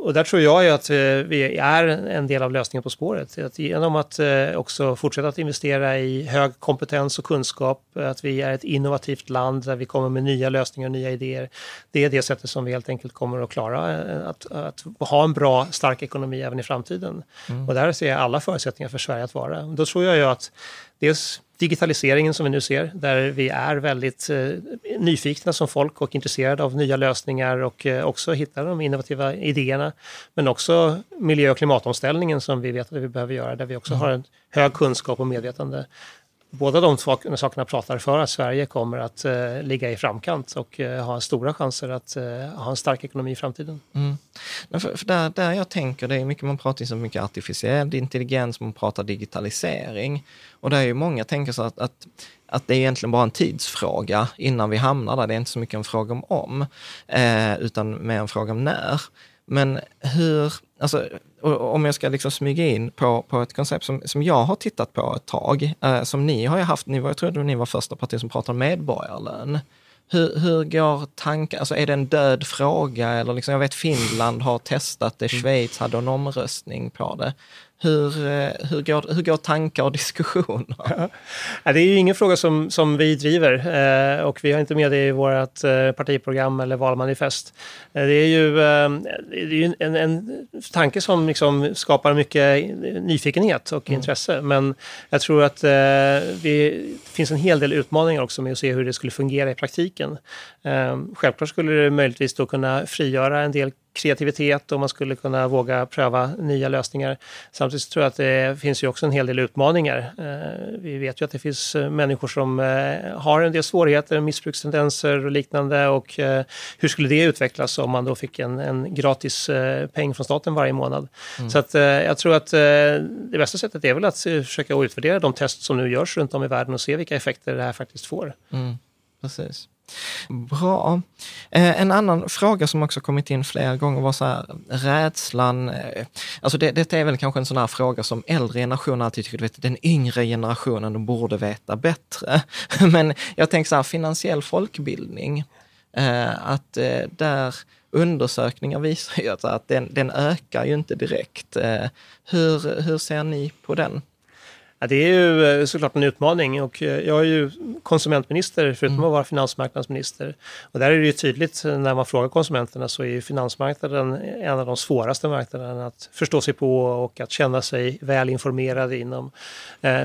Och där tror jag ju att vi är en del av lösningen på spåret. Att genom att eh, också fortsätta att investera i hög kompetens och kunskap, att vi är ett innovativt land där vi kommer med nya lösningar och nya idéer. Det är det sättet som vi helt enkelt kommer att klara eh, att, att ha en bra, stark ekonomi även i framtiden. Mm. Och där ser jag alla förutsättningar för Sverige att vara. Då tror jag ju att dels digitaliseringen som vi nu ser, där vi är väldigt eh, nyfikna som folk och intresserade av nya lösningar och eh, också hittar de innovativa idéerna. Men också miljö och klimatomställningen som vi vet att vi behöver göra, där vi också mm. har en hög kunskap och medvetande båda de sakerna pratar för att Sverige kommer att eh, ligga i framkant och eh, ha stora chanser att eh, ha en stark ekonomi i framtiden. Mm. För, för där, där jag tänker, det är mycket, man pratar så mycket artificiell intelligens, man pratar digitalisering. Och där är ju många tänker så att, att, att det är egentligen bara en tidsfråga innan vi hamnar där. Det är inte så mycket en fråga om om, eh, utan mer en fråga om när. Men hur, alltså, om jag ska liksom smyga in på, på ett koncept som, som jag har tittat på ett tag, eh, som ni har ju haft, ni var, jag tror att ni var första parti som pratade om medborgarlön. Hur, hur går tankar, alltså är det en död fråga? Eller liksom, jag vet Finland har testat det, Mm. Schweiz hade en omröstning på det. Hur, eh, hur, går, hur går tankar och diskussioner? Ja, det är ju ingen fråga som, som vi driver eh, och vi har inte med det i vårt eh, partiprogram eller valmanifest. Eh, det är ju, det är ju en, en tanke som liksom skapar mycket nyfikenhet och intresse. Men jag tror att vi, det finns en hel del utmaningar också med att se hur det skulle fungera i praktiken. Självklart skulle det möjligtvis då kunna frigöra en del kreativitet och man skulle kunna våga pröva nya lösningar. Samtidigt tror jag att det finns ju också en hel del utmaningar. Eh, Vi vet ju att det finns eh, människor som eh, har en del svårigheter, missbrukstendenser och liknande och hur skulle det utvecklas om man då fick en, en gratis peng från staten varje månad? Så att jag tror att det bästa sättet är väl att försöka utvärdera de test som nu görs runt om i världen och se vilka effekter det här faktiskt får. Precis. Bra. Eh, en annan fråga som också kommit in flera gånger var så här, rädslan. Eh, alltså det, detta är väl kanske en sån här fråga som äldre generationer alltid tycker, du vet, den yngre generationen de borde veta bättre. Men jag tänker så här, finansiell folkbildning. Eh, att där undersökningar visar ju att, den, den ökar ju inte direkt. Hur, hur ser ni på den? Ja, det är ju eh, såklart en utmaning och eh, jag är ju konsumentminister förutom att vara finansmarknadsminister. Och där är det ju tydligt eh, när man frågar konsumenterna så är ju finansmarknaden en av de svåraste marknaderna att förstå sig på och att känna sig väl informerad inom.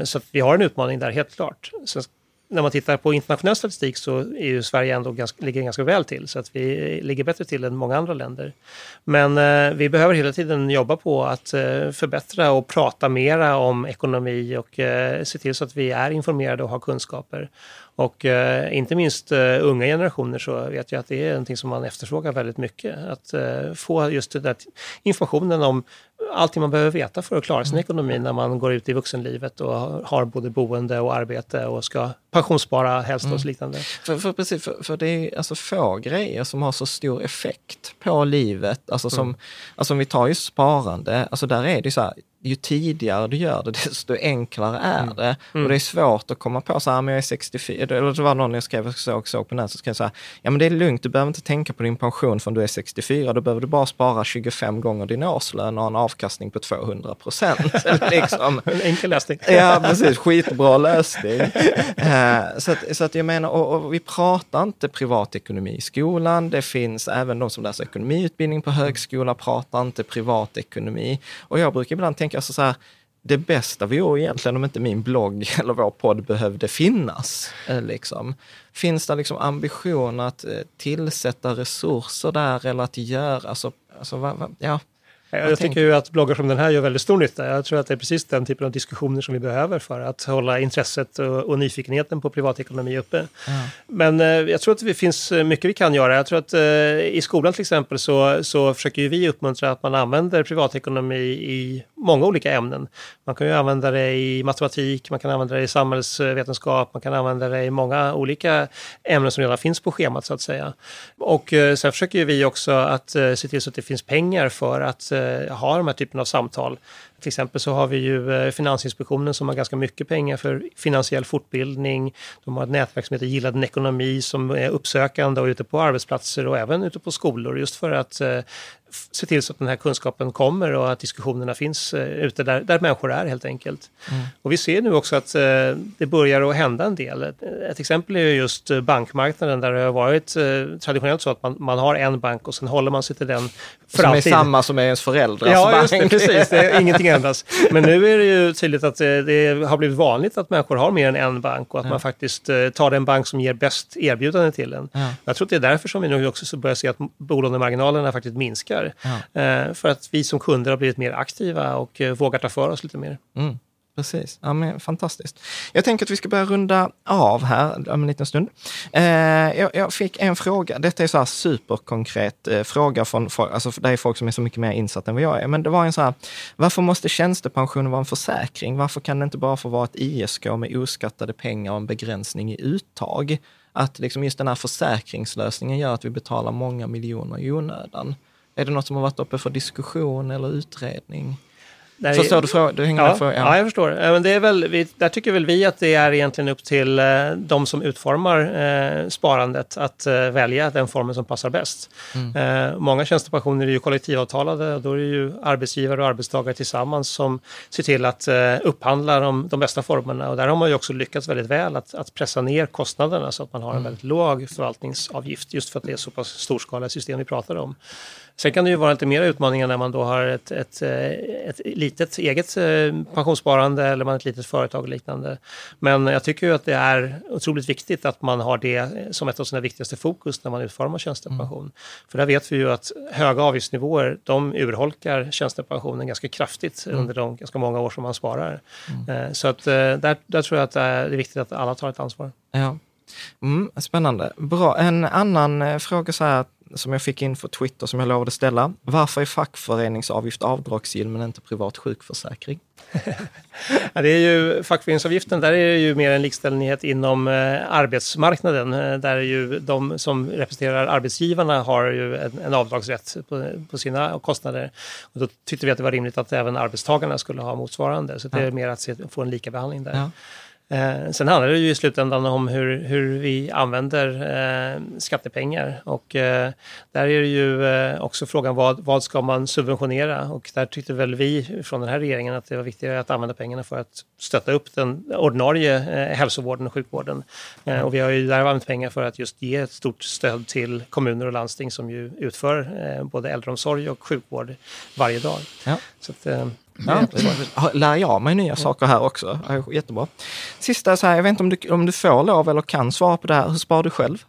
Så vi har en utmaning där helt klart. Sen när man tittar på internationell statistik så är ju Sverige ändå ganska, ligger ganska väl till så att vi ligger bättre till än många andra länder. Men eh, vi behöver hela tiden jobba på att eh, förbättra och prata mera om ekonomi och eh, se till så att vi är informerade och har kunskaper. Och eh, inte minst eh, unga generationer så vet jag att det är någonting som man efterfrågar väldigt mycket. Att eh, få just den där informationen om allting man behöver veta för att klara sin ekonomi när man går ut i vuxenlivet och har- både boende och arbete och ska pensionsspara helst och så liknande. För, för, precis, för, för det är alltså få grejer som har så stor effekt på livet. Alltså, som, alltså om vi tar ju sparande, alltså där är det så här, ju tidigare du gör det, desto enklare är det. Och det är svårt att komma på så här, men jag är 64, eller det var någon jag skrev, såg, såg på nätet, så skrev jag så här, ja men det är lugnt, du behöver inte tänka på din pension förrän du är 64, då behöver du bara spara 25 gånger din årslön och ha en avkastning på 200 procent. liksom. En enkel lösning. Ja, precis. Skitbra lösning. Eh, så, att, så att jag menar, och, och vi pratar inte privatekonomi i skolan. Det finns även de som läser ekonomiutbildning på högskola pratar inte privatekonomi. Och jag brukar ibland tänka så, så här, det bästa vore egentligen om inte min blogg eller vår podd behövde finnas. eh, Liksom. Finns det liksom ambition att eh, tillsätta resurser där eller att göra, alltså, alltså ja. Jag, Jag tycker ju att bloggar som den här gör väldigt stor nytta. Jag tror att det är precis den typen av diskussioner som vi behöver för att hålla intresset och, och nyfikenheten på privatekonomi uppe. Men eh, jag tror att det finns eh, mycket vi kan göra. Jag tror att eh, i skolan till exempel så, så försöker ju vi uppmuntra att man använder privatekonomi i många olika ämnen. Man kan ju använda det i matematik, man kan använda det i samhällsvetenskap, man kan använda det i många olika ämnen som redan finns på schemat så att säga. Och eh, sen försöker ju vi också att eh, se till så att det finns pengar för att eh, ha de här typen av samtal. Till exempel så har vi ju Finansinspektionen som har ganska mycket pengar för finansiell fortbildning. De har ett nätverk som heter Gilla din ekonomi som är uppsökande och ute på arbetsplatser och även ute på skolor just för att se till så att den här kunskapen kommer och att diskussionerna finns eh, ute där, där människor är helt enkelt. Och vi ser nu också att eh, det börjar att hända en del. Ett, ett exempel är ju just eh, bankmarknaden där det har varit eh, traditionellt så att man, man har en bank och sen håller man sig till den för Som är alltid. samma som är ens föräldrars Ja, bank. just det, precis. Det är, ingenting ändras. Men nu är det ju tydligt att eh, det har blivit vanligt att människor har mer än en bank och att man faktiskt eh, tar den bank som ger bäst erbjudande till en. Ja. Jag tror att det är därför som vi nu också så börjar se att bolånemarginalerna faktiskt minskar. Eh, För att vi som kunder har blivit mer aktiva och eh, vågar ta för oss lite mer. Mm, precis, ja, men, fantastiskt. Jag tänker att vi ska börja runda av här om en liten stund. Eh, jag, jag fick en fråga, detta är så här superkonkret eh, fråga från folk, alltså det är folk som är så mycket mer insatta än vad jag är, men det var en så här, varför måste tjänstepension vara en försäkring? Varför kan det inte bara få vara ett ISK med oskattade pengar och en begränsning i uttag? Att liksom just den här försäkringslösningen gör att vi betalar många miljoner i onödan. Är det något som har varit uppe för diskussion eller utredning? där Förstår du frågan? Du hänger ja, för, ja. jag förstår. Eh, Men det är väl, där tycker väl vi att det är egentligen upp till eh, de som utformar eh, sparandet att välja den formen som passar bäst. Mm. Många tjänstepensioner är ju kollektivavtalade och då är det ju arbetsgivare och arbetstagare tillsammans som ser till att upphandla de, de bästa formerna och där har man ju också lyckats väldigt väl att, att pressa ner kostnaderna så att man har Mm. en väldigt låg förvaltningsavgift just för att det är så pass storskaliga system vi pratar om. Sen kan det ju vara lite mer utmaningar när man då har ett, ett, eh, ett litet eget eh, pensionssparande eller man ett litet företag och liknande. Men jag tycker ju att det är otroligt viktigt att man har det som ett av sina viktigaste fokus när man utformar tjänstepension. För där vet vi ju att höga avgiftsnivåer, de urholkar tjänstepensionen ganska kraftigt under de ganska många år som man sparar. Eh, Så att där, där tror jag att det är viktigt att alla tar ett ansvar. Ja. Mm, spännande. Bra. En annan fråga så här, som jag fick in för Twitter som jag lovade ställa. Varför är fackföreningsavgift avdragsgill men inte privat sjukförsäkring? Ja, det är ju fackföreningsavgiften, där är det ju mer en likställighet inom eh, arbetsmarknaden. Eh, där är ju de som representerar arbetsgivarna har ju en, en avdragsrätt på, på sina kostnader. Och då tyckte vi att det var rimligt att även arbetstagarna skulle ha motsvarande. Så det är mer att se, få en lika behandling där. Ja. Eh, sen handlar det ju i slutändan om hur, hur vi använder eh, skattepengar och eh, där är det ju eh, också frågan vad, vad ska man subventionera och där tyckte väl vi från den här regeringen att det var viktigare att använda pengarna för att stötta upp den ordinarie eh, hälsovården och sjukvården. Eh, och vi har ju där använt pengar för att just ge ett stort stöd till kommuner och landsting som ju utför eh, både äldreomsorg och sjukvård varje dag. Ja. Så att, Ja, lär jag mig nya saker här också. Jättebra. Sista, så här, jag vet inte om du, om du får lov eller kan svara på det här. Hur sparar du själv?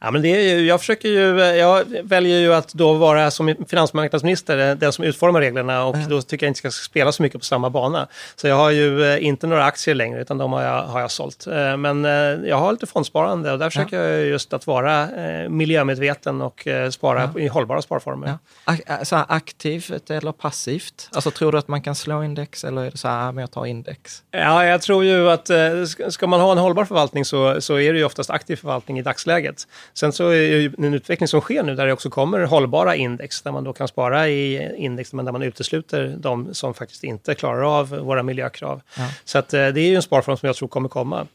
Ja, men det är ju, jag försöker ju, jag väljer ju att då vara som finansmarknadsminister eh, den som utformar reglerna och då tycker jag inte jag ska spela så mycket på samma bana. Så jag har ju eh, inte några aktier längre utan de har jag, har jag sålt. Eh, Men jag har lite fondsparande och där försöker jag just att vara miljömedveten och spara i hållbara sparformer. Ja. Så aktivt eller passivt? Alltså tror du att man kan slå index eller är det så här, "Ah, men jag tar index? Ja, jag tror ju att ska- ska man ha en hållbar förvaltning så, så är det ju oftast aktiv förvaltning i dagsläget. Sen så är det en utveckling som sker nu där det också kommer hållbara index där man då kan spara i index men där man utesluter de som faktiskt inte klarar av våra miljökrav. Så att, eh, det är ju en sparform som jag tror kommer komma.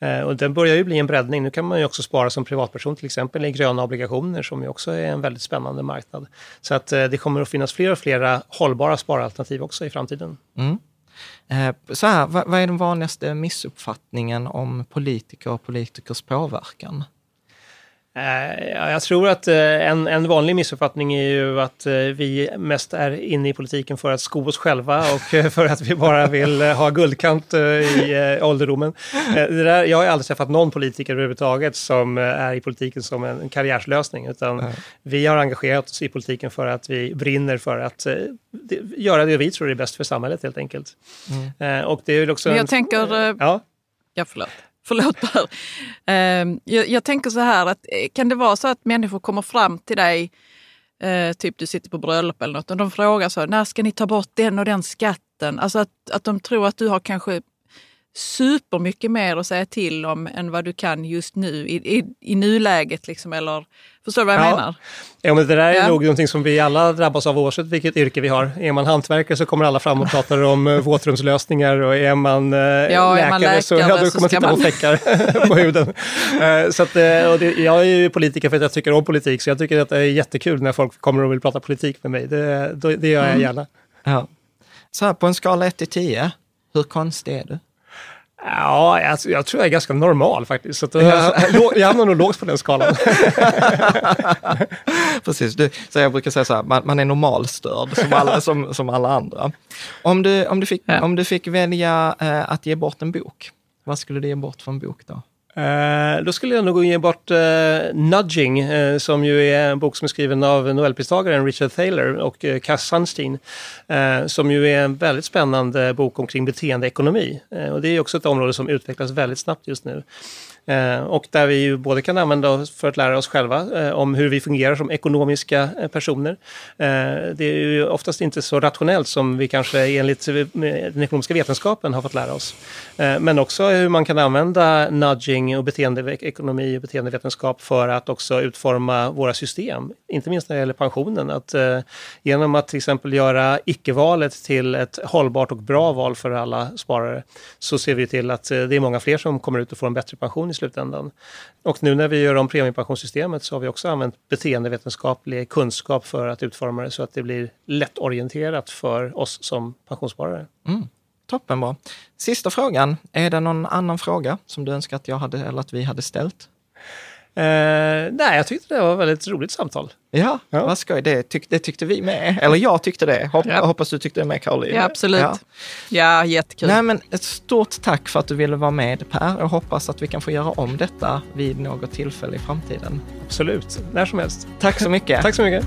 Eh, Och den börjar ju bli en breddning. Nu kan man ju också spara som privatperson till exempel i gröna obligationer som ju också är en väldigt spännande marknad. Så att eh, det kommer att finnas fler och flera hållbara sparalternativ också i framtiden. Eh, Så här, vad, vad är den vanligaste missuppfattningen om politiker och politikers påverkan? Eh, ja, Jag tror att eh, en, en vanlig missuppfattning är ju att eh, vi mest är inne i politiken för att sko oss själva och för att vi bara vill ha guldkant i ålderdomen. Det där, jag har ju aldrig träffat någon politiker överhuvudtaget som är i politiken som en karriärslösning utan vi har engagerat oss i politiken för att vi brinner för att göra det vi tror är bäst för samhället helt enkelt. Eh, Och det är väl också Men jag en- tänker, Ja. Ja, förlåt. Förlåt Per. Ehm, jag, jag tänker så här, att, eh, kan det vara så att människor kommer fram till dig, eh, typ du sitter på bröllop eller något, och de frågar så, när ska ni ta bort den och den skatten? Alltså att, att de tror att du har kanske supermycket mer att säga till om än vad du kan just nu i, i, i nuläget. Liksom, eller, förstår du vad jag Ja. menar? Ja, men det där är Ja. nog någonting som vi alla drabbas av oavsett vilket yrke vi har. Är man hantverkare så kommer alla fram och pratar om eh, våtrumslösningar och är man, eh, är läkare, man så, läkare ja, då så kommer man ska titta på man- fläckar på huden. Eh, så att, eh, och det, jag är ju politiker för att jag tycker om politik så jag tycker att det är jättekul när folk kommer och vill prata politik med mig. Det, då, det gör Mm. jag gärna. Ja. Så här, på en skala 1 till 10, hur konstig är du? Ja, jag, jag tror jag är ganska normal faktiskt. Så eh, jag, jag hamnar nog lågt på den skalan. Precis, du, så jag brukar säga så här, man, man är normalstörd som alla, som, som alla andra. Om du, om, du fick, Ja. om du fick välja eh, att ge bort en bok, vad skulle du ge bort för en bok då? Eh, då skulle jag nog ge bort eh, Nudging, eh, som ju är en bok som är skriven av Nobelpristagaren Richard Thaler och eh, Cass Sunstein, eh, som ju är en väldigt spännande bok omkring beteendeekonomi. Eh, och det är också ett område som utvecklas väldigt snabbt just nu. Eh, och där vi ju både kan använda oss för att lära oss själva eh, om hur vi fungerar som ekonomiska eh, personer. Det är ju oftast inte så rationellt som vi kanske enligt den ekonomiska vetenskapen har fått lära oss. Men också hur man kan använda nudging och beteendeekonomi och beteendevetenskap för att också utforma våra system. Inte minst när det gäller pensionen. Att, genom att till exempel göra icke-valet till ett hållbart och bra val för alla sparare så ser vi till att det är många fler som kommer ut och får en bättre pension slutändan. Och nu när vi gör om premiepensionssystemet så har vi också använt beteendevetenskaplig kunskap för att utforma det så att det blir lättorienterat för oss som pensionssparare. Mm. Toppenbra. Sista frågan. Är det någon annan fråga som du önskar att jag hade eller att vi hade ställt? Eh, nej, jag tyckte det var ett väldigt roligt samtal. Ja, ja. vad skoj. Det, tyck, det tyckte vi med. Eller jag tyckte det. Hopp, ja. Hoppas du tyckte det med, Caroline. Ja, absolut. Ja. ja, jättekul. Nej, men ett stort tack för att du ville vara med, Per. Jag hoppas att vi kan få göra om detta vid något tillfälle i framtiden. Absolut, när som helst. Tack så mycket. tack så mycket.